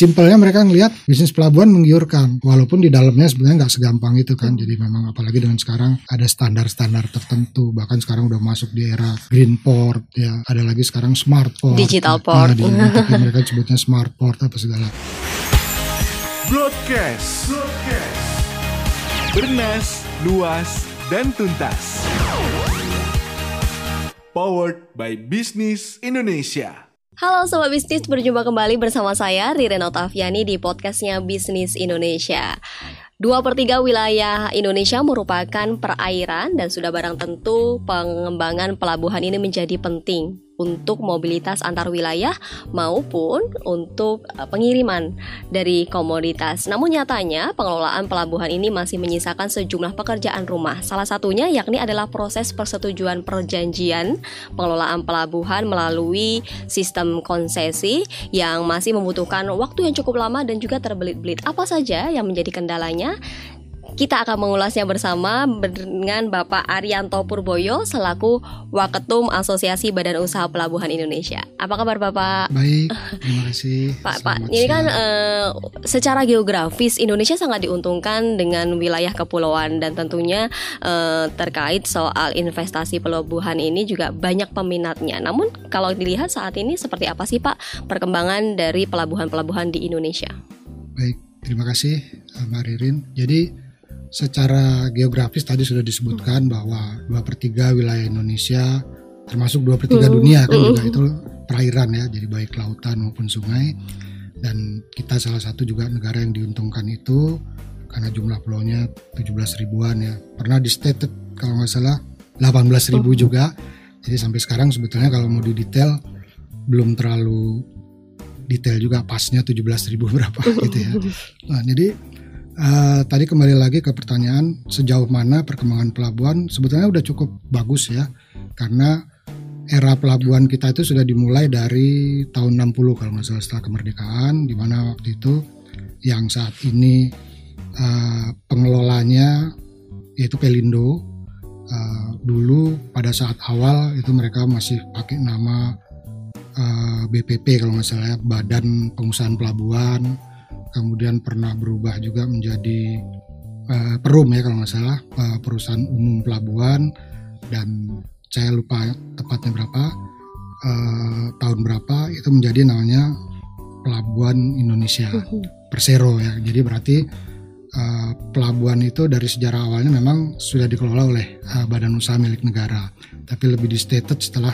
simpelnya mereka ngelihat bisnis pelabuhan menggiurkan walaupun di dalamnya sebenarnya nggak segampang itu kan. Jadi memang apalagi dengan sekarang ada standar-standar tertentu bahkan sekarang udah masuk di era green port ya. Ada lagi sekarang smart port. Digital port. nah, tapi mereka sebutnya smart port apa segala. Broadcast, broadcast. bernas luas dan tuntas. Powered by Business Indonesia Halo Sobat Bisnis, berjumpa kembali bersama saya Riren Otaviani di podcastnya Bisnis Indonesia. Dua per tiga wilayah Indonesia merupakan perairan dan sudah barang tentu pengembangan pelabuhan ini menjadi penting untuk mobilitas antar wilayah maupun untuk eh, pengiriman dari komoditas. Namun nyatanya pengelolaan pelabuhan ini masih menyisakan sejumlah pekerjaan rumah. Salah satunya yakni adalah proses persetujuan perjanjian pengelolaan pelabuhan melalui sistem konsesi yang masih membutuhkan waktu yang cukup lama dan juga terbelit-belit. Apa saja yang menjadi kendalanya? Kita akan mengulasnya bersama dengan Bapak Arianto Purboyo selaku Waketum Asosiasi Badan Usaha Pelabuhan Indonesia. Apa kabar Bapak? Baik, terima kasih. Pak, Pak, ini kan uh, secara geografis Indonesia sangat diuntungkan dengan wilayah kepulauan dan tentunya uh, terkait soal investasi pelabuhan ini juga banyak peminatnya. Namun kalau dilihat saat ini seperti apa sih Pak perkembangan dari pelabuhan-pelabuhan di Indonesia? Baik, terima kasih Mbak Ririn. Jadi secara geografis tadi sudah disebutkan bahwa dua per tiga wilayah Indonesia termasuk dua per tiga hmm. dunia kan juga itu perairan ya jadi baik lautan maupun sungai. Dan kita salah satu juga negara yang diuntungkan itu karena jumlah pulaunya 17 ribuan ya. Pernah di stated kalau nggak salah 18 ribu juga. Jadi sampai sekarang sebetulnya kalau mau didetail belum terlalu detail juga pasnya 17 ribu berapa gitu ya. Nah jadi Uh, tadi kembali lagi ke pertanyaan sejauh mana perkembangan pelabuhan? Sebetulnya udah cukup bagus ya karena era pelabuhan kita itu sudah dimulai dari tahun 60 kalau nggak salah setelah kemerdekaan di mana waktu itu yang saat ini uh, pengelolanya yaitu Pelindo. Uh, dulu pada saat awal itu mereka masih pakai nama uh, BPP kalau nggak salah ya, Badan Pengusahaan Pelabuhan kemudian pernah berubah juga menjadi uh, Perum ya kalau nggak salah uh, perusahaan umum pelabuhan. Dan saya lupa tepatnya berapa uh, tahun berapa itu menjadi namanya Pelabuhan Indonesia Persero ya. Jadi berarti uh, pelabuhan itu dari sejarah awalnya memang sudah dikelola oleh uh, badan usaha milik negara. Tapi lebih di stated setelah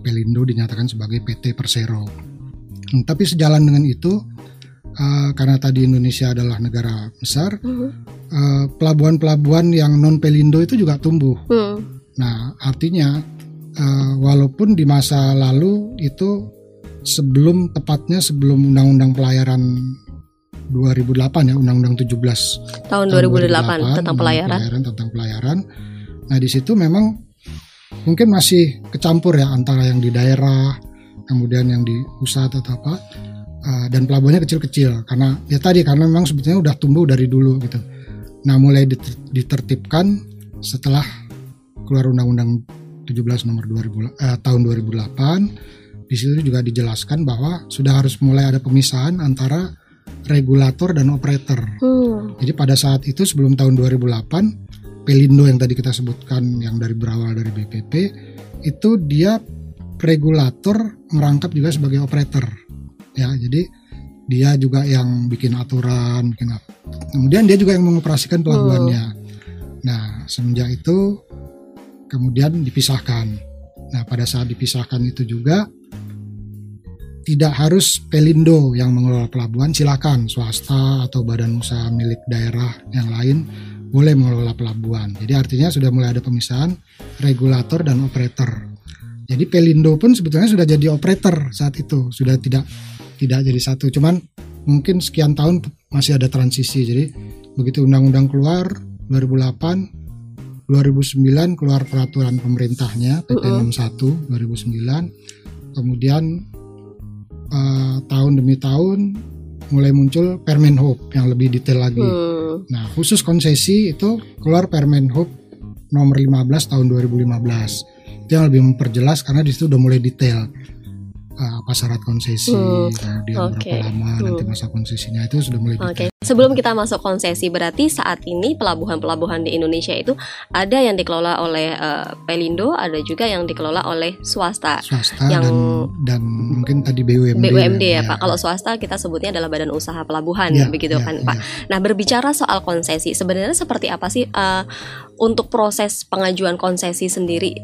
Pelindo dinyatakan sebagai PT Persero. Tapi sejalan dengan itu uh, karena tadi Indonesia adalah negara besar, uh, pelabuhan-pelabuhan yang non pelindo itu juga tumbuh. Uh. Nah, artinya uh, walaupun di masa lalu itu sebelum tepatnya sebelum Undang-Undang Pelayaran 2008 ya, Undang-Undang 17 tahun 2008, 2008 tentang pelayaran. pelayaran tentang pelayaran. Nah, di situ memang mungkin masih kecampur ya antara yang di daerah, kemudian yang di pusat atau apa uh, dan pelabuhannya kecil-kecil karena ya tadi karena memang sebetulnya udah tumbuh dari dulu gitu. Nah mulai ditertibkan setelah keluar Undang-Undang 17 nomor 2000 eh, tahun 2008 di situ juga dijelaskan bahwa sudah harus mulai ada pemisahan antara regulator dan operator. Hmm. Jadi pada saat itu sebelum tahun 2008 Pelindo yang tadi kita sebutkan yang dari berawal dari BPP itu dia regulator merangkap juga sebagai operator ya jadi dia juga yang bikin aturan bikin apa. kemudian dia juga yang mengoperasikan pelabuhannya. Oh. nah semenjak itu kemudian dipisahkan. Nah pada saat dipisahkan itu juga tidak harus Pelindo yang mengelola pelabuhan. Silakan swasta atau badan usaha milik daerah yang lain boleh mengelola pelabuhan. Jadi artinya sudah mulai ada pemisahan regulator dan operator. Jadi Pelindo pun sebetulnya sudah jadi operator saat itu. Sudah tidak tidak jadi satu cuman mungkin sekian tahun masih ada transisi jadi begitu undang-undang keluar 2008 2009 keluar peraturan pemerintahnya PP uh -uh. 61 2009 kemudian uh, tahun demi tahun mulai muncul Permen Hub yang lebih detail lagi. Uh. Nah, khusus konsesi itu keluar Permen Hub nomor 15 tahun 2015. Itu yang lebih memperjelas karena di situ udah mulai detail uh, apa syarat konsesi, Hmm, kemudian oke. berapa lama nanti Hmm. masa konsesinya itu sudah mulai Oke, detail. sebelum kita masuk konsesi, berarti saat ini pelabuhan-pelabuhan di Indonesia itu ada yang dikelola oleh eh, Pelindo, ada juga yang dikelola oleh swasta. swasta yang- dan dan mungkin tadi BUMD. BUMD ya, Pak. Kalau swasta kita sebutnya adalah Badan Usaha Pelabuhan, Ya, begitu ya, kan, ya. Pak. Nah, berbicara soal konsesi, sebenarnya seperti apa sih eh, untuk proses pengajuan konsesi sendiri?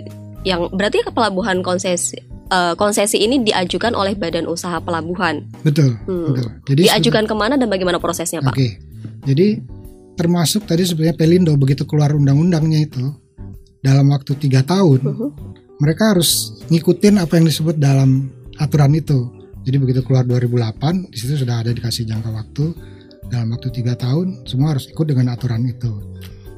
Yang berarti ke pelabuhan konsesi eh, konsesi ini diajukan oleh Badan Usaha Pelabuhan. Betul, Hmm. betul. Jadi Diajukan ke mana dan bagaimana prosesnya, Pak? Oke. Jadi termasuk tadi sebenarnya Pelindo begitu keluar undang-undangnya itu dalam waktu tiga tahun Mhm. mereka harus ngikutin apa yang disebut dalam aturan itu. Jadi begitu keluar 2008 di situ sudah ada dikasih jangka waktu dalam waktu tiga tahun semua harus ikut dengan aturan itu.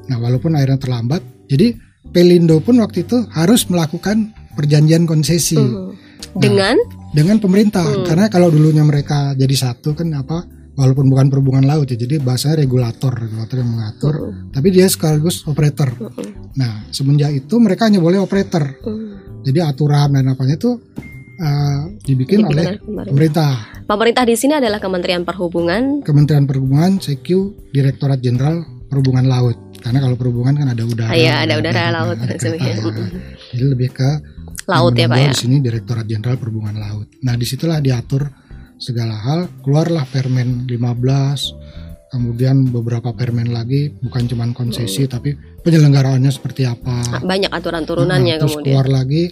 Nah walaupun akhirnya terlambat, jadi Pelindo pun waktu itu harus melakukan perjanjian konsesi Mhm. Dengan dengan pemerintah Hmm. karena kalau dulunya mereka jadi satu kan apa walaupun bukan perhubungan laut ya jadi bahasanya regulator regulator yang mengatur Mhm. tapi dia sekaligus operator Mhm. nah semenjak itu mereka hanya boleh operator Mhm. jadi aturan dan apanya itu uh, dibikin oleh pemerintah. pemerintah Pemerintah di sini adalah Kementerian Perhubungan. Kementerian Perhubungan CQ Direktorat Jenderal Perhubungan Laut karena kalau perhubungan kan ada udara iya, ada udara, laut, ada kereta, ya. jadi lebih ke Laut ya, Pak ya. Di sini Direktorat Jenderal Perhubungan Laut. Nah, di situlah diatur segala hal. Keluarlah Permen 15, kemudian beberapa permen lagi, bukan cuma konsesi, tapi penyelenggaraannya seperti apa. Banyak aturan turunannya Nah, terus kemudian. keluar lagi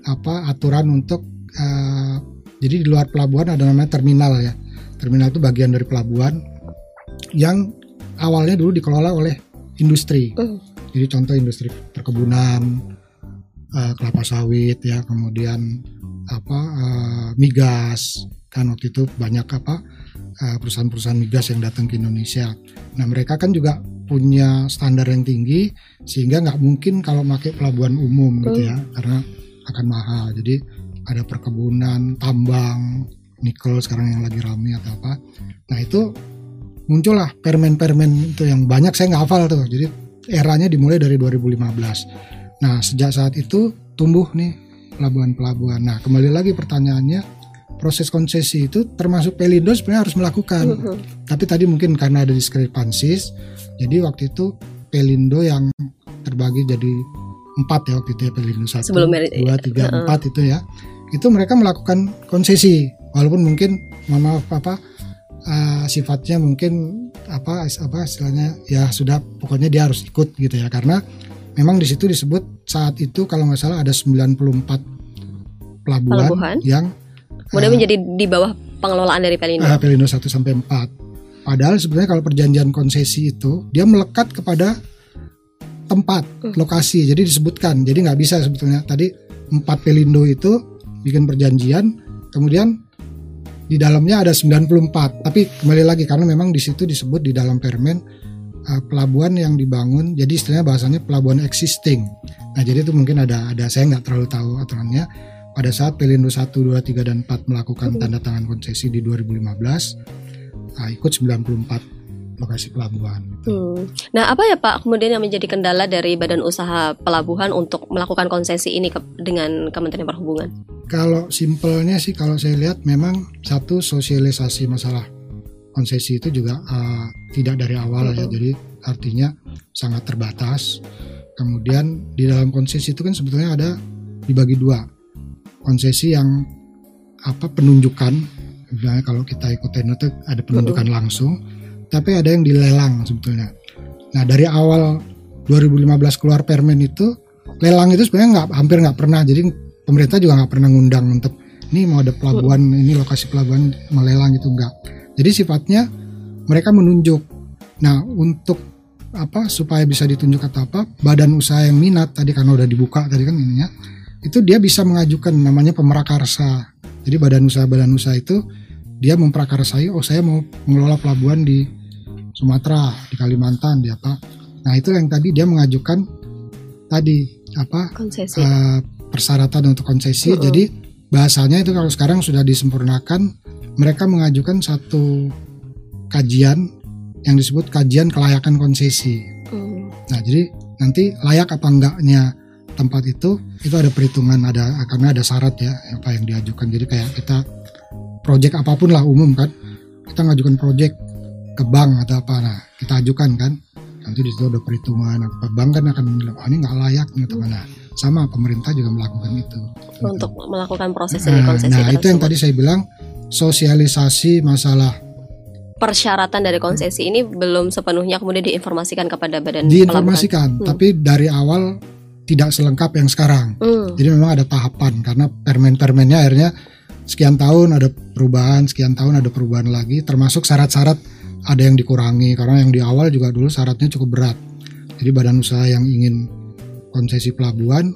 apa aturan untuk eh, jadi di luar pelabuhan ada namanya terminal ya. Terminal itu bagian dari pelabuhan yang awalnya dulu dikelola oleh industri. Hmm. Jadi contoh industri perkebunan, eh, kelapa sawit ya, kemudian apa eh, migas kan waktu itu banyak apa eh, perusahaan-perusahaan migas yang datang ke Indonesia. Nah mereka kan juga punya standar yang tinggi sehingga nggak mungkin kalau pakai pelabuhan umum gitu ya karena akan mahal. Jadi ada perkebunan, tambang, nikel sekarang yang lagi rame atau apa. Nah itu muncullah permen-permen itu yang banyak saya nggak hafal tuh. Jadi eranya dimulai dari 2015. Nah sejak saat itu tumbuh nih pelabuhan-pelabuhan. Nah kembali lagi pertanyaannya proses konsesi itu termasuk Pelindo sebenarnya harus melakukan. Mhm. Tapi tadi mungkin karena ada diskrepansis, jadi waktu itu Pelindo yang terbagi jadi empat ya waktu itu ya Pelindo satu, dua, tiga, empat itu ya. Itu mereka melakukan konsesi, walaupun mungkin mohon maaf apa eh, sifatnya mungkin apa apa istilahnya ya sudah pokoknya dia harus ikut gitu ya karena memang di situ disebut saat itu kalau nggak salah ada 94 pelabuhan, Pelabuhan. yang Kemudian eh, menjadi di bawah pengelolaan dari Pelindo. Ah, Pelindo 1 sampai 4. Padahal sebenarnya kalau perjanjian konsesi itu dia melekat kepada tempat, Hmm. lokasi. Jadi disebutkan. Jadi nggak bisa sebetulnya tadi empat Pelindo itu bikin perjanjian, kemudian di dalamnya ada 94. Tapi kembali lagi karena memang di situ disebut di dalam permen uh, pelabuhan yang dibangun. Jadi istilahnya bahasanya pelabuhan existing. Nah, jadi itu mungkin ada ada saya nggak terlalu tahu aturannya. Pada saat Pelindo 1, 2, 3 dan 4 melakukan tanda tangan konsesi di 2015, nah, ikut 94 lokasi pelabuhan. Hmm. Nah, apa ya Pak kemudian yang menjadi kendala dari Badan Usaha Pelabuhan untuk melakukan konsesi ini ke- dengan Kementerian Perhubungan? Kalau simpelnya sih kalau saya lihat memang satu sosialisasi masalah konsesi itu juga uh, tidak dari awal ya. Mhm. Jadi artinya sangat terbatas. Kemudian di dalam konsesi itu kan sebetulnya ada dibagi dua. Konsesi yang apa penunjukan misalnya kalau kita ikutin itu ada penunjukan langsung tapi ada yang dilelang sebetulnya. Nah dari awal 2015 keluar permen itu lelang itu sebenarnya nggak hampir nggak pernah jadi pemerintah juga nggak pernah ngundang untuk ini mau ada pelabuhan ini lokasi pelabuhan melelang itu enggak. Jadi sifatnya mereka menunjuk. Nah untuk apa supaya bisa ditunjuk atau apa badan usaha yang minat tadi karena udah dibuka tadi kan ininya itu dia bisa mengajukan namanya pemerakarsa. Jadi badan usaha badan usaha itu dia memprakarsai oh saya mau mengelola pelabuhan di Sumatera, di Kalimantan, di apa. Nah, itu yang tadi dia mengajukan tadi apa Konsesi. eh, persyaratan untuk konsesi. Mm-mm. Jadi bahasanya itu kalau sekarang sudah disempurnakan, mereka mengajukan satu kajian yang disebut kajian kelayakan konsesi. Hmm. Nah, jadi nanti layak apa enggaknya tempat itu itu ada perhitungan ada karena ada syarat ya apa yang diajukan jadi kayak kita project apa pun lah umum kan kita ngajukan project ke bank atau apa nah kita ajukan kan nanti di situ ada perhitungan apa bank kan akan bilang oh, ini nggak layak nih teman nah sama pemerintah juga melakukan itu untuk melakukan proses dari nah, konsesi nah itu yang tadi saya bilang sosialisasi masalah persyaratan dari konsesi ini belum sepenuhnya kemudian diinformasikan kepada badan diinformasikan Hmm. tapi dari awal tidak selengkap yang sekarang. Hmm. Jadi memang ada tahapan karena permen-permennya akhirnya sekian tahun ada perubahan, sekian tahun ada perubahan lagi, termasuk syarat-syarat ada yang dikurangi karena yang di awal juga dulu syaratnya cukup berat. Jadi badan usaha yang ingin konsesi pelabuhan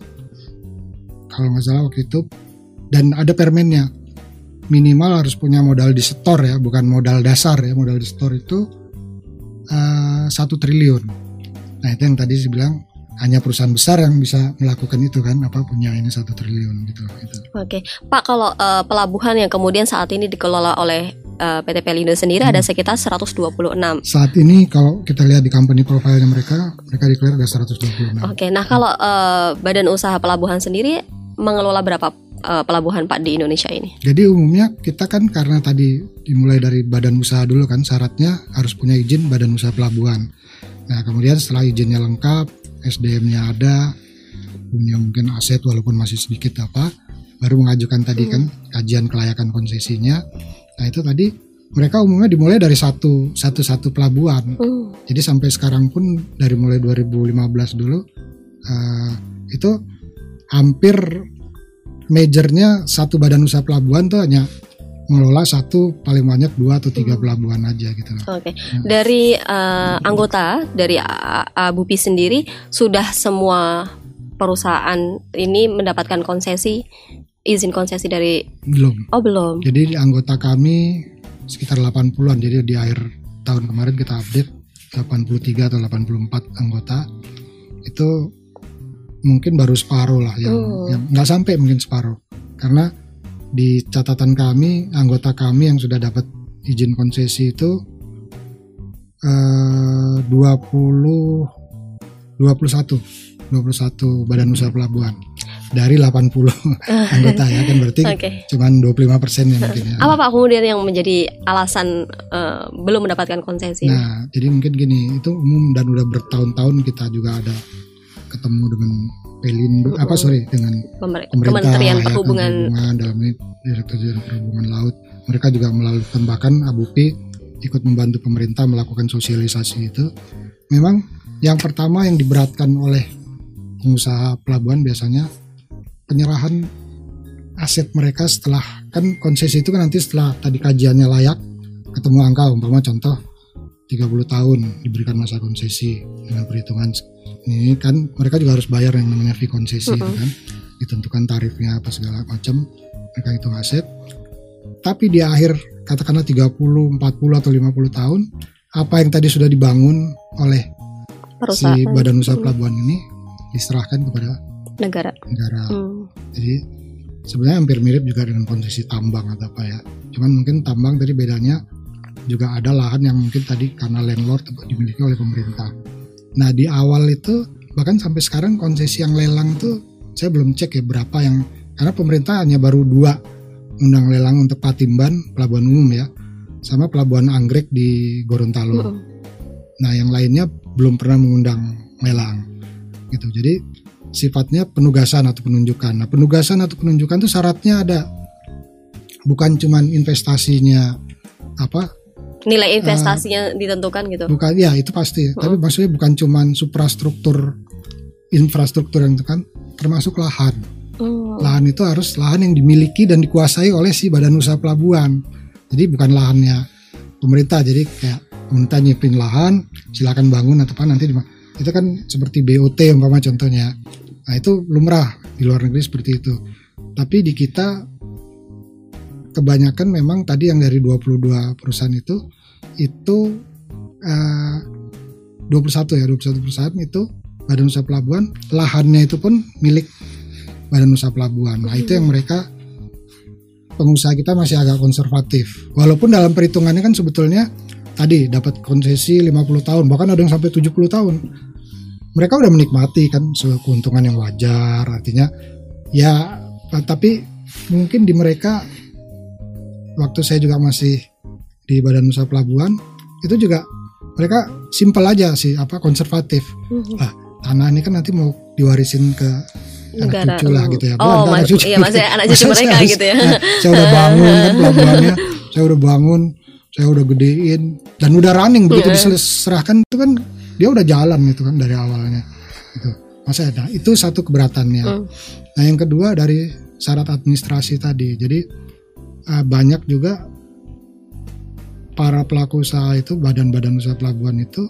kalau nggak salah waktu itu. Dan ada permennya. Minimal harus punya modal di setor ya, bukan modal dasar ya, modal di setor itu eh, satu triliun. Nah itu yang tadi saya bilang hanya perusahaan besar yang bisa melakukan itu kan apa punya ini satu triliun gitu itu Oke, Pak kalau eh, pelabuhan yang kemudian saat ini dikelola oleh eh, PT Pelindo sendiri ada Hmm. sekitar 126. saat ini kalau kita lihat di company profile-nya mereka mereka declare ada 126 Oke, nah kalau eh, badan usaha pelabuhan sendiri mengelola berapa pelabuhan Pak di Indonesia ini? jadi umumnya kita kan karena tadi dimulai dari badan usaha dulu kan syaratnya harus punya izin badan usaha pelabuhan nah kemudian setelah izinnya lengkap SDM-nya ada punya mungkin aset walaupun masih sedikit apa baru mengajukan tadi kan kajian kelayakan konsesinya. Nah itu tadi mereka umumnya dimulai dari satu satu satu pelabuhan. Hmm. Jadi sampai sekarang pun dari mulai 2015 dulu eh, itu hampir majornya satu badan usaha pelabuhan tuh hanya mengelola satu paling banyak dua atau tiga pelabuhan aja gitu. Oke, dari eh, anggota dari Abupi sendiri sudah semua perusahaan ini mendapatkan konsesi izin konsesi dari Belum. oh belum. Jadi di anggota kami sekitar 80-an. Jadi di akhir tahun kemarin kita update 83 atau 84 anggota. Itu mungkin baru separuh lah yang Hmm. yang nggak sampai mungkin separuh. Karena di catatan kami anggota kami yang sudah dapat izin konsesi itu eh, 20 21 21 badan usaha pelabuhan dari 80 anggota ya kan berarti Oke. cuman 25 persen ya mungkin ya. Apa Pak kemudian yang menjadi alasan eh, belum mendapatkan konsesi? Nah, jadi mungkin gini, itu umum dan udah bertahun-tahun kita juga ada ketemu dengan Pelindo, apa sorry dengan Pemer- pemerintah, Kementerian ya, Perhubungan. Perhubungan dalam ini Direktur Jenderal Perhubungan Laut. Mereka juga melalui bahkan Abupi ikut membantu pemerintah melakukan sosialisasi itu. Memang yang pertama yang diberatkan oleh pengusaha pelabuhan biasanya penyerahan aset mereka setelah kan konsesi itu kan nanti setelah tadi kajiannya layak ketemu angka umpama contoh 30 tahun diberikan masa konsesi dengan perhitungan ini kan mereka juga harus bayar yang namanya fee konsesi itu Mm-mm. kan ditentukan tarifnya apa segala macam mereka hitung aset tapi di akhir katakanlah 30 40 atau 50 tahun apa yang tadi sudah dibangun oleh perusahaan si badan usaha Hmm. pelabuhan ini diserahkan kepada negara. negara Hmm. jadi sebenarnya hampir mirip juga dengan konsesi tambang atau apa ya. Cuman mungkin tambang tadi bedanya juga ada lahan yang mungkin tadi karena landlord dimiliki oleh pemerintah. Nah di awal itu bahkan sampai sekarang konsesi yang lelang tuh saya belum cek ya berapa yang karena pemerintah hanya baru dua undang lelang untuk Patimban pelabuhan umum ya sama pelabuhan Anggrek di Gorontalo. Nah, yang lainnya belum pernah mengundang lelang. Gitu. Jadi sifatnya penugasan atau penunjukan. Nah, penugasan atau penunjukan itu syaratnya ada. Bukan cuman investasinya apa? Nilai Ah. investasinya ditentukan gitu. Bukan ya itu pasti. Tapi maksudnya bukan cuman suprastruktur infrastruktur yang itu kan termasuk lahan. Hmm. Lahan itu harus lahan yang dimiliki dan dikuasai oleh si badan usaha pelabuhan. Jadi bukan lahannya pemerintah. Jadi kayak pemerintah nyipin lahan, silakan bangun atau apa nanti di- itu kan seperti BOT umpama contohnya. Nah itu lumrah di luar negeri seperti itu. Tapi di kita kebanyakan memang tadi yang dari 22 perusahaan itu itu eh, 21 ya 21 perusahaan itu badan usaha pelabuhan lahannya itu pun milik badan usaha pelabuhan. Nah, itu yang mereka pengusaha kita masih agak konservatif. Walaupun dalam perhitungannya kan sebetulnya tadi dapat konsesi 50 tahun, bahkan ada yang sampai 70 tahun. mereka udah menikmati kan keuntungan yang wajar artinya ya tapi mungkin di mereka waktu saya juga masih di Badan Usaha Pelabuhan itu juga mereka simpel aja sih apa konservatif Mhm. lah tanah ini kan nanti mau diwarisin ke Negara. anak cucu lah gitu ya Oh, Bukan, mas- iya, maksudnya anak cucu mereka saya harus- gitu ya. nah, saya udah bangun kan pelabuhannya saya udah bangun saya udah gedein dan udah running begitu Iya. diserahkan itu kan dia udah jalan gitu kan dari awalnya itu masa nah, itu satu keberatannya Hmm. nah yang kedua dari syarat administrasi tadi jadi eh, banyak juga para pelaku usaha itu badan-badan usaha pelabuhan itu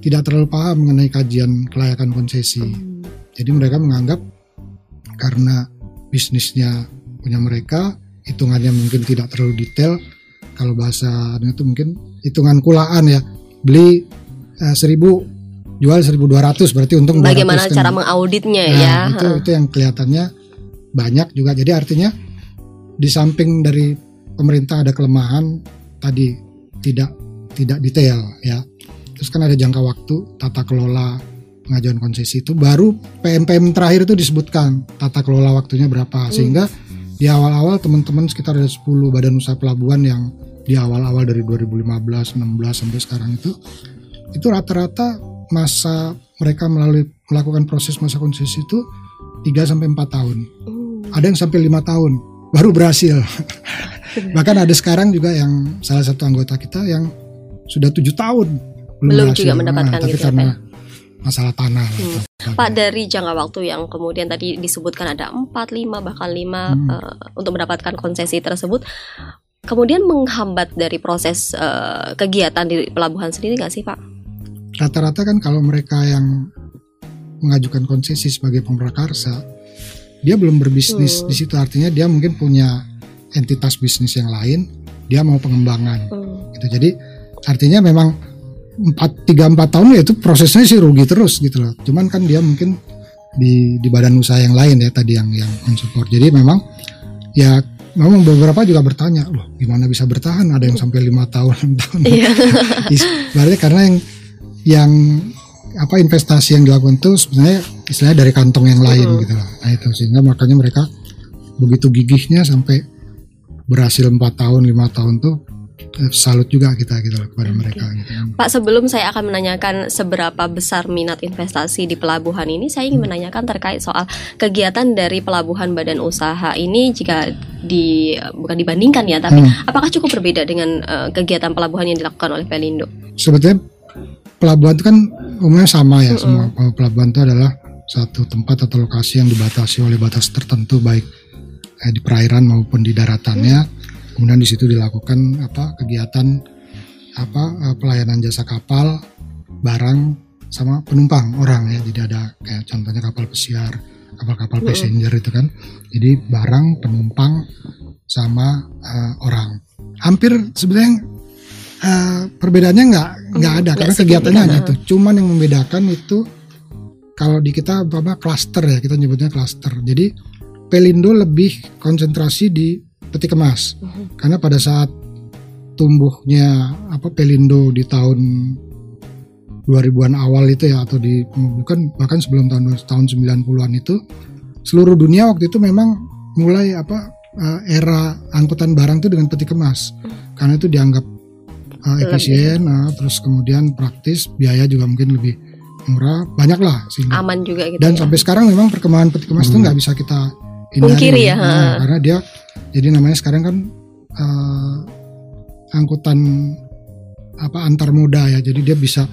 tidak terlalu paham mengenai kajian kelayakan konsesi Hmm. jadi mereka menganggap karena bisnisnya punya mereka, hitungannya mungkin tidak terlalu detail. Kalau bahasa itu mungkin hitungan kulaan ya. Beli eh, 1000 jual 1200 berarti untung 200 Bagaimana kan. cara mengauditnya Nah, ya? itu itu yang kelihatannya banyak juga. Jadi artinya di samping dari pemerintah ada kelemahan tadi tidak tidak detail ya. Terus kan ada jangka waktu tata kelola pengajuan konsesi itu baru PMPM terakhir itu disebutkan tata kelola waktunya berapa sehingga di awal-awal teman-teman sekitar ada 10 badan usaha pelabuhan yang di awal-awal dari 2015 16 sampai sekarang itu itu rata-rata masa mereka melalui melakukan proses masa konsesi itu 3 sampai 4 tahun. Hmm. Ada yang sampai lima tahun baru berhasil. Bahkan ada sekarang juga yang salah satu anggota kita yang sudah tujuh tahun Belum berhasil. juga mendapatkan tapi gitu ya, karena Pak? masalah tanah. Hmm. atau- Pak dari jangka waktu yang kemudian tadi disebutkan ada 4, 5 bahkan 5 Hmm. eh, untuk mendapatkan konsesi tersebut kemudian menghambat dari proses eh, kegiatan di pelabuhan sendiri nggak sih Pak? Rata-rata kan kalau mereka yang mengajukan konsesi sebagai pemrakarsa, dia belum berbisnis Hmm. di situ. Artinya dia mungkin punya entitas bisnis yang lain, dia mau pengembangan. Hmm. gitu. Jadi artinya memang empat tiga empat tahun ya itu prosesnya sih rugi terus gitu loh. Cuman kan dia mungkin di di badan usaha yang lain ya tadi yang yang mensupport. Jadi memang ya memang beberapa juga bertanya, loh gimana bisa bertahan? Ada yang sampai lima tahun, enam tahun. Iya. Berarti karena yang yang apa investasi yang dilakukan itu sebenarnya istilahnya dari kantong yang lain Mhm. gitu loh. Nah itu sehingga makanya mereka begitu gigihnya sampai berhasil empat tahun lima tahun tuh eh, salut juga kita gitu loh kepada mereka gitu. Pak sebelum saya akan menanyakan seberapa besar minat investasi di pelabuhan ini, saya ingin menanyakan terkait soal kegiatan dari pelabuhan badan usaha ini jika di bukan dibandingkan ya, tapi Hmm. apakah cukup berbeda dengan eh, kegiatan pelabuhan yang dilakukan oleh Pelindo? Sebetulnya pelabuhan itu kan umumnya sama ya Mm-mm. semua Kalau pelabuhan itu adalah satu tempat atau lokasi yang dibatasi oleh batas tertentu baik eh, di perairan maupun di daratannya. Kemudian di situ dilakukan apa kegiatan apa eh, pelayanan jasa kapal, barang sama penumpang orang ya. Jadi ada kayak contohnya kapal pesiar, kapal-kapal Mm-mm. passenger itu kan. Jadi barang, penumpang sama eh, orang. Hampir sebenarnya eh, perbedaannya nggak nggak Hmm, ada karena kegiatannya hanya signifikan, itu. Cuman yang membedakan itu kalau di kita apa cluster ya kita nyebutnya cluster. Jadi Pelindo lebih konsentrasi di peti kemas Mhm. karena pada saat tumbuhnya apa Pelindo di tahun 2000-an awal itu ya atau di bukan bahkan sebelum tahun tahun 90-an itu seluruh dunia waktu itu memang mulai apa eh, era angkutan barang itu dengan peti kemas karena itu dianggap eh, efisien eh, terus kemudian praktis biaya juga mungkin lebih murah banyak lah sehingga. Aman juga gitu dan ya. sampai sekarang memang perkembangan peti kemas itu nggak bisa kita hindari Pungkiri ya, Nah, karena dia jadi namanya sekarang kan eh, angkutan apa antar moda ya. Jadi dia bisa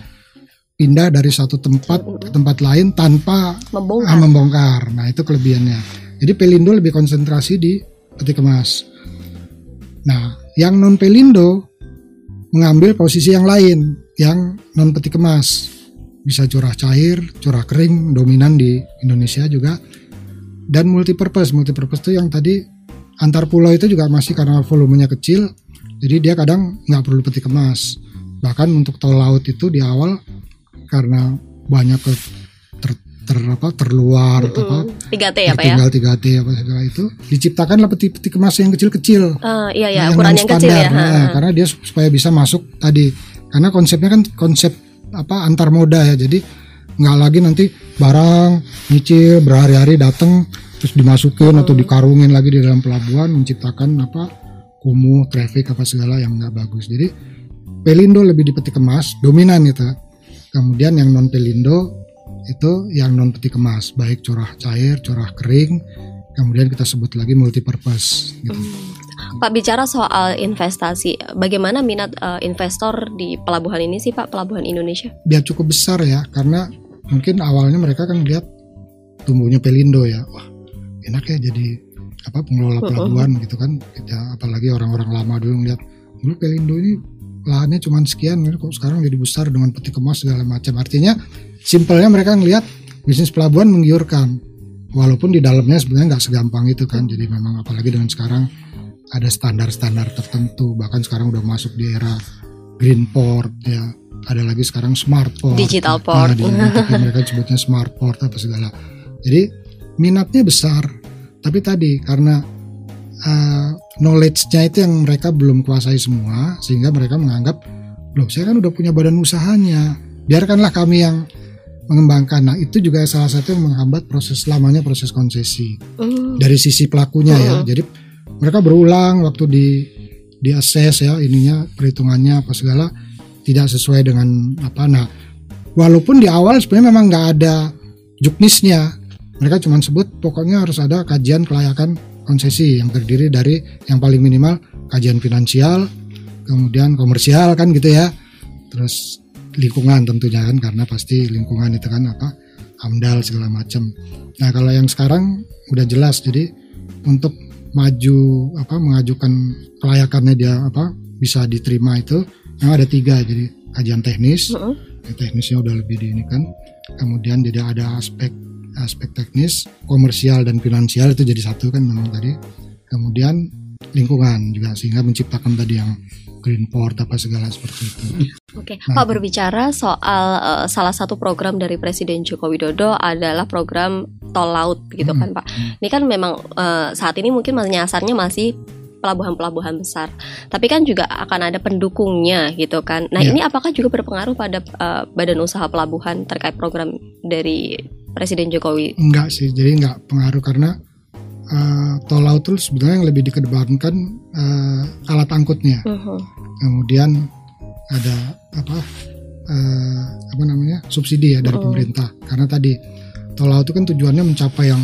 pindah dari satu tempat ke tempat lain tanpa membongkar. ah, membongkar. Nah itu kelebihannya. Jadi Pelindo lebih konsentrasi di peti kemas. Nah yang non Pelindo mengambil posisi yang lain yang non peti kemas bisa curah cair curah kering dominan di Indonesia juga dan multipurpose multipurpose itu yang tadi antar pulau itu juga masih karena volumenya kecil jadi dia kadang nggak perlu peti kemas bahkan untuk tol laut itu di awal karena banyak ke ter, ter- apa terluar atau apa Mm-mm. 3T ya Pak ya? tinggal 3T apa segala itu diciptakanlah peti-peti kemas yang kecil-kecil Ah, iya ya, Nah, ukuran yang kecil ya. Nah, ha. karena dia supaya bisa masuk tadi karena konsepnya kan konsep apa antar moda ya. Jadi nggak lagi nanti barang nyicil berhari-hari datang terus dimasukin atau dikarungin lagi di dalam pelabuhan menciptakan apa kumuh traffic apa segala yang nggak bagus. Jadi pelindo lebih di peti kemas dominan itu. Kemudian yang non pelindo itu yang non peti kemas. Baik curah cair curah kering kemudian kita sebut lagi multipurpose gitu. Pak bicara soal investasi, bagaimana minat uh, investor di pelabuhan ini sih Pak, pelabuhan Indonesia? biar cukup besar ya karena mungkin awalnya mereka kan lihat tumbuhnya pelindo ya wah enak ya jadi apa pengelola Mm-mm. pelabuhan gitu kan kita apalagi orang-orang lama dulu ngeliat dulu pelindo ini lahannya cuma sekian kok sekarang jadi besar dengan peti kemas segala macam artinya simpelnya mereka ngelihat bisnis pelabuhan menggiurkan walaupun di dalamnya sebenarnya nggak segampang itu kan jadi memang apalagi dengan sekarang ada standar-standar tertentu bahkan sekarang udah masuk di era green port ya. Ada lagi sekarang smart port. Digital Nah, port. di- tapi mereka sebutnya smart port apa segala. Jadi minatnya besar. Tapi tadi karena uh, knowledge-nya itu yang mereka belum kuasai semua sehingga mereka menganggap loh saya kan udah punya badan usahanya. Biarkanlah kami yang mengembangkan nah itu juga salah satu yang menghambat proses lamanya proses konsesi Hmm. dari sisi pelakunya ya. Mhm. Jadi mereka berulang waktu di di assess ya ininya perhitungannya apa segala tidak sesuai dengan apa. Nah, walaupun di awal sebenarnya memang nggak ada juknisnya. Mereka cuma sebut pokoknya harus ada kajian kelayakan konsesi yang terdiri dari yang paling minimal kajian finansial, kemudian komersial kan gitu ya. Terus lingkungan tentunya kan karena pasti lingkungan itu kan apa amdal segala macam. Nah kalau yang sekarang udah jelas jadi untuk maju apa mengajukan kelayakannya dia apa bisa diterima itu memang ada tiga jadi kajian teknis Mm-mm. ya, teknisnya udah lebih di ini kan kemudian jadi ada aspek aspek teknis komersial dan finansial itu jadi satu kan memang tadi kemudian lingkungan juga sehingga menciptakan tadi yang green port apa segala seperti itu Oke, Nah, Pak berbicara soal eh, salah satu program dari Presiden Joko Widodo adalah program tol laut gitu Hmm, kan Pak. Ini kan memang eh, saat ini mungkin nyasarnya masih pelabuhan-pelabuhan besar. Tapi kan juga akan ada pendukungnya gitu kan. Nah, Iya. ini apakah juga berpengaruh pada eh, badan usaha pelabuhan terkait program dari Presiden Jokowi? enggak sih jadi enggak pengaruh karena eh, tol laut itu sebenarnya yang lebih dikedepankan eh, alat angkutnya Mhm. Kemudian ada apa eh, apa namanya subsidi ya dari Mm. pemerintah karena tadi tol laut itu kan tujuannya mencapai yang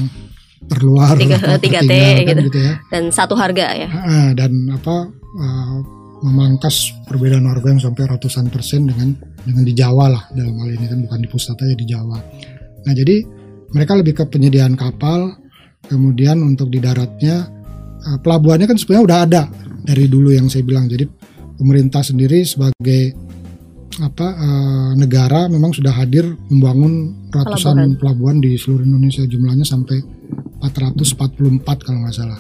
terluar Tiga- 3T tertinggal kan gitu. gitu ya Dan satu harga ya. Ah, dan apa eh, memangkas perbedaan harga yang sampai ratusan persen dengan dengan di Jawa lah dalam hal ini kan bukan di pusat aja di Jawa. Nah jadi mereka lebih ke penyediaan kapal, kemudian untuk di daratnya eh, pelabuhannya kan sebenarnya udah ada dari dulu yang saya bilang. Jadi pemerintah sendiri sebagai apa eh, negara memang sudah hadir membangun ratusan pelabuhan. di seluruh Indonesia jumlahnya sampai 444 kalau nggak salah.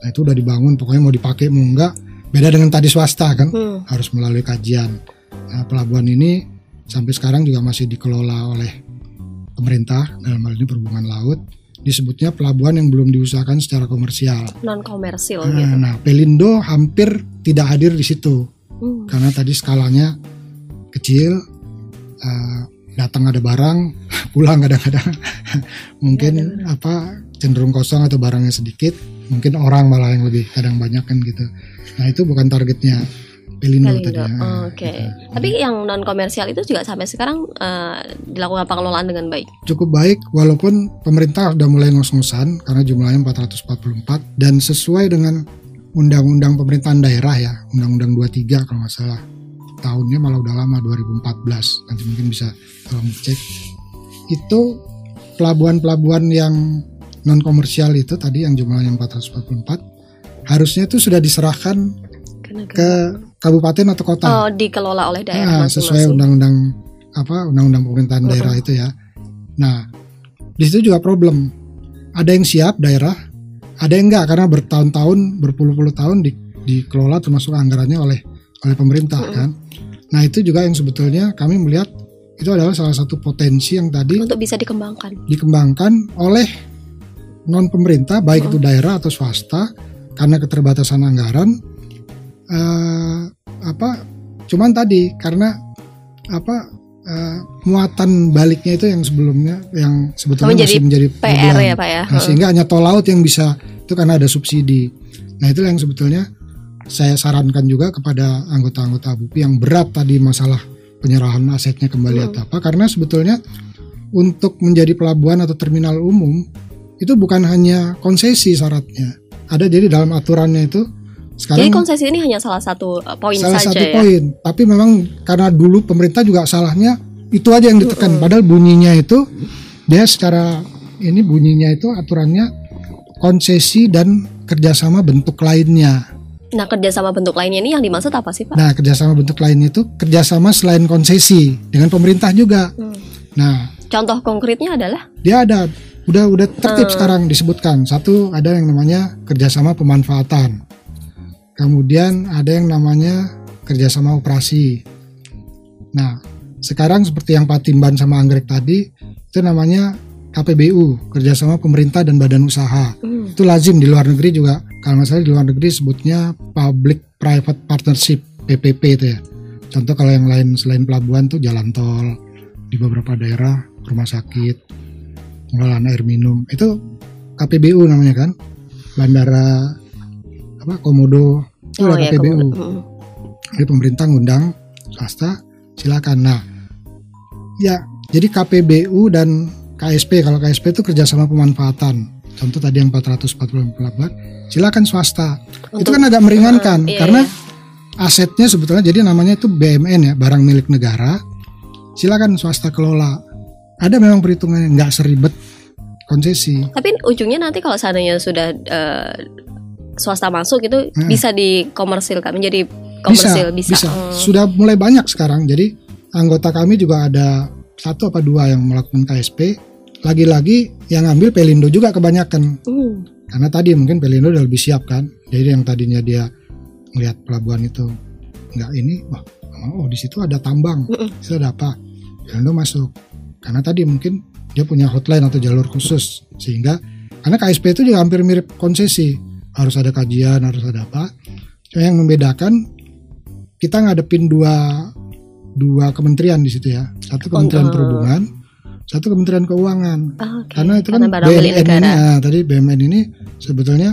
Nah itu udah dibangun, pokoknya mau dipakai mau enggak. Beda dengan tadi swasta kan, Hmm. harus melalui kajian. Nah, pelabuhan ini sampai sekarang juga masih dikelola oleh pemerintah dalam hal ini perhubungan laut. Disebutnya pelabuhan yang belum diusahakan secara komersial. Non komersil Nah, gitu. nah, Pelindo hampir tidak hadir di situ Hmm. karena tadi skalanya kecil. eh, datang ada barang, pulang kadang-kadang mungkin apa cenderung kosong atau barangnya sedikit, mungkin orang malah yang lebih kadang banyak kan gitu. Nah itu bukan targetnya Pelindo, Pelindo. tadi. ya. Oh, Oke. Gitu. Tapi yang non komersial itu juga sampai sekarang eh, dilakukan pengelolaan dengan baik. cukup baik walaupun pemerintah sudah mulai ngos-ngosan karena jumlahnya 444 dan sesuai dengan undang-undang pemerintahan daerah ya, undang-undang 23 kalau nggak salah. Tahunnya malah udah lama 2014. Nanti mungkin bisa tolong cek. Itu pelabuhan-pelabuhan yang non komersial itu tadi yang jumlahnya 444 harusnya itu sudah diserahkan ke kabupaten atau kota. Oh, dikelola oleh daerah Nah, sesuai undang-undang apa undang-undang pemerintahan Mm-mm. daerah itu ya. Nah, di situ juga problem. Ada yang siap daerah, ada yang enggak karena bertahun-tahun, berpuluh-puluh tahun di, dikelola termasuk anggarannya oleh oleh pemerintah Mm-mm. kan. Nah, itu juga yang sebetulnya kami melihat itu adalah salah satu potensi yang tadi untuk bisa dikembangkan. dikembangkan oleh non pemerintah baik itu daerah atau swasta karena keterbatasan anggaran eh, apa cuman tadi karena apa eh, muatan baliknya itu yang sebelumnya yang sebetulnya Menjadi masih menjadi PR problem. ya Pak ya. Nah, sehingga hanya tol laut yang bisa itu karena ada subsidi. Nah itu yang sebetulnya saya sarankan juga kepada anggota-anggota ABUPI yang berat tadi masalah penyerahan asetnya kembali Hmm. atau apa karena sebetulnya untuk menjadi pelabuhan atau terminal umum itu bukan hanya konsesi syaratnya. Ada jadi dalam aturannya itu Jadi sekarang konsesi ini hanya salah satu uh, poin salah saja satu ya. poin. Tapi memang karena dulu pemerintah juga salahnya itu aja yang ditekan. Padahal bunyinya itu dia secara ini bunyinya itu aturannya konsesi dan kerjasama bentuk lainnya. Nah kerjasama bentuk lainnya ini yang dimaksud apa sih Pak? Nah kerjasama bentuk lainnya itu kerjasama selain konsesi dengan pemerintah juga. Hmm. Nah Contoh konkretnya adalah dia ada udah udah tertib Hmm. sekarang disebutkan satu ada yang namanya kerjasama pemanfaatan kemudian ada yang namanya kerjasama operasi. Nah sekarang seperti yang Pak Timban sama Anggrek tadi itu namanya KPBU kerjasama pemerintah dan badan usaha. Hmm, itu lazim di luar negeri juga. Kalau nggak salah di luar negeri sebutnya public private partnership PPP itu ya. Contoh kalau yang lain selain pelabuhan tuh jalan tol di beberapa daerah rumah sakit pengelolaan air minum. Itu KPBU namanya kan? Bandara apa Komodo. Itu oh ada ya KPBU kemudian- hmm. jadi pemerintah ngundang swasta silakan. Nah ya jadi KPBU dan KSP kalau KSP itu kerjasama pemanfaatan. Contoh tadi yang 440 pelabuhan silakan swasta. Itu Untuk- kan agak meringankan Iya, karena iya. asetnya sebetulnya jadi namanya itu BMN ya barang milik negara. Silakan swasta kelola. Ada memang perhitungannya nggak seribet konsesi. Tapi ujungnya nanti kalau seandainya sudah eh, swasta masuk itu Hmm. bisa dikomersilkan menjadi bisa komersil bisa. bisa Hmm. sudah mulai banyak sekarang jadi anggota kami juga ada satu apa dua yang melakukan KSP lagi-lagi yang ngambil Pelindo juga kebanyakan Hmm. karena tadi mungkin Pelindo udah lebih siap kan jadi yang tadinya dia melihat pelabuhan itu nggak ini wah oh di situ ada tambang Mm-mm. di situ ada apa Pelindo masuk karena tadi mungkin dia punya hotline atau jalur khusus sehingga karena KSP itu juga hampir mirip konsesi harus ada kajian harus ada apa cuma yang membedakan kita ngadepin dua dua kementerian di situ ya satu kementerian Oh, perhubungan satu kementerian keuangan Ah, oke. karena itu kan Karena BMN ini ah, tadi BMN ini sebetulnya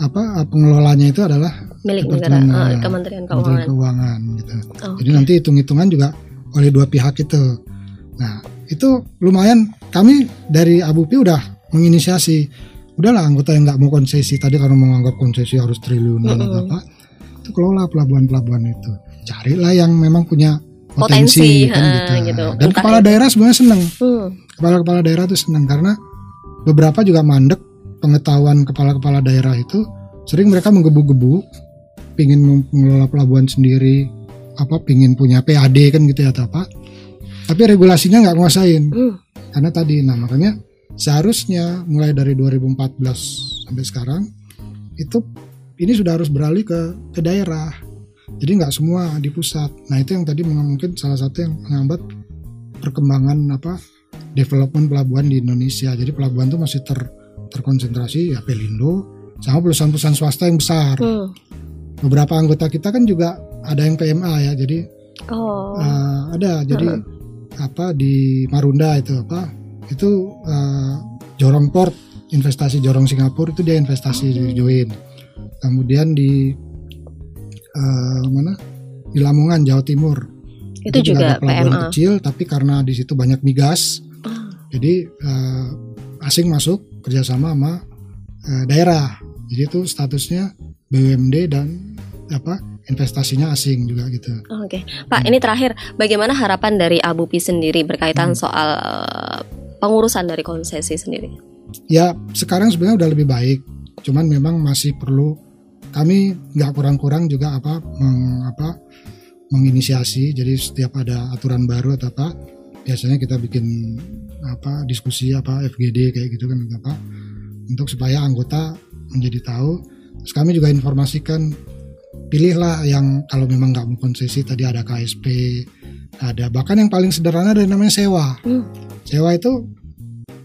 apa ah, pengelolanya itu adalah milik negara eh, Kementerian Kementerian Keuangan. Keuangan gitu. Oh, Jadi nanti hitung-hitungan juga oleh dua pihak itu. Nah, itu lumayan kami dari Abupi udah menginisiasi udahlah anggota yang nggak mau konsesi tadi karena menganggap konsesi harus triliunan atau Mm-mm. apa itu kelola pelabuhan-pelabuhan itu carilah yang memang punya Potensi, potensi, kan ha, gitu. gitu. dan Entah kepala itu. daerah sebenarnya seneng hmm. kepala-kepala daerah tuh seneng karena beberapa juga mandek pengetahuan kepala-kepala daerah itu sering mereka menggebu-gebu pingin mengelola pelabuhan sendiri apa pingin punya PAD kan gitu ya atau apa tapi regulasinya nggak nguasain Hmm. karena tadi nah makanya seharusnya mulai dari 2014 sampai sekarang itu ini sudah harus beralih ke ke daerah. Jadi nggak semua di pusat. Nah itu yang tadi mungkin salah satu yang menghambat perkembangan apa development pelabuhan di Indonesia. Jadi pelabuhan itu masih ter terkonsentrasi ya Pelindo sama perusahaan-perusahaan swasta yang besar. Hmm. beberapa anggota kita kan juga ada yang PMA ya jadi Oh. eh, ada. Jadi apa di Marunda itu apa itu eh, Jorong Port investasi Jorong Singapura itu dia investasi di join kemudian di eh, mana di Lamongan Jawa Timur itu juga ada pelabuhan PMA. kecil tapi karena di situ banyak migas Ah. jadi eh, asing masuk kerjasama sama eh, daerah jadi itu statusnya BUMD dan apa investasinya asing juga gitu Oh, Oke, Pak. Ini terakhir, bagaimana harapan dari Abupi sendiri berkaitan Hmm. soal pengurusan dari konsesi sendiri? ya sekarang sebenarnya udah lebih baik. Cuman memang masih perlu kami nggak kurang-kurang juga apa meng, apa menginisiasi. Jadi setiap ada aturan baru atau apa biasanya kita bikin apa diskusi apa FGD kayak gitu kan apa untuk supaya anggota menjadi tahu. Terus kami juga informasikan pilihlah yang kalau memang nggak mau konsesi tadi ada KSP ada. Bahkan yang paling sederhana ada yang namanya sewa. Hmm. sewa itu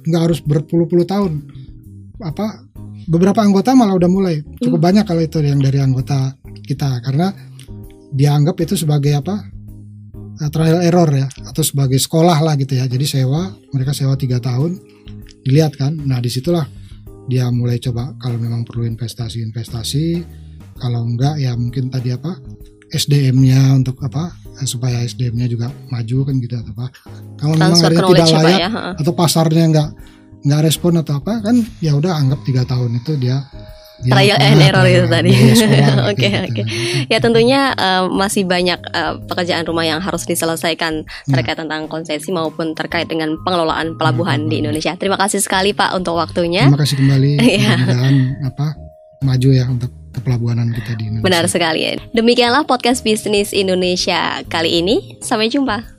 nggak harus berpuluh-puluh tahun. Apa beberapa anggota malah udah mulai. Cukup banyak kalau itu yang dari anggota kita. Karena dianggap itu sebagai apa uh, trial error ya. Atau sebagai sekolah lah gitu ya. Jadi sewa mereka sewa tiga tahun. Dilihat kan. Nah di situlah dia mulai coba kalau memang perlu investasi investasi kalau enggak ya mungkin tadi apa SDM-nya untuk apa eh, supaya SDM-nya juga maju kan gitu atau apa kalau memang yang tidak ya, layak ya. Atau pasarnya enggak nggak respon atau apa kan ya udah anggap tiga tahun itu dia, Trial and error itu tadi. sekolah, Oke, kayak oke. gitu. Ya tentunya eh, masih banyak eh, pekerjaan rumah yang harus diselesaikan terkait tentang konsesi maupun terkait dengan pengelolaan pelabuhan di Indonesia. Terima kasih sekali Pak untuk waktunya. Terima kasih kembali. Iya. Mudah-mudahan apa maju ya untuk kepelabuhanan kita di Indonesia. Benar sekali. Demikianlah podcast bisnis Indonesia kali ini. Sampai jumpa.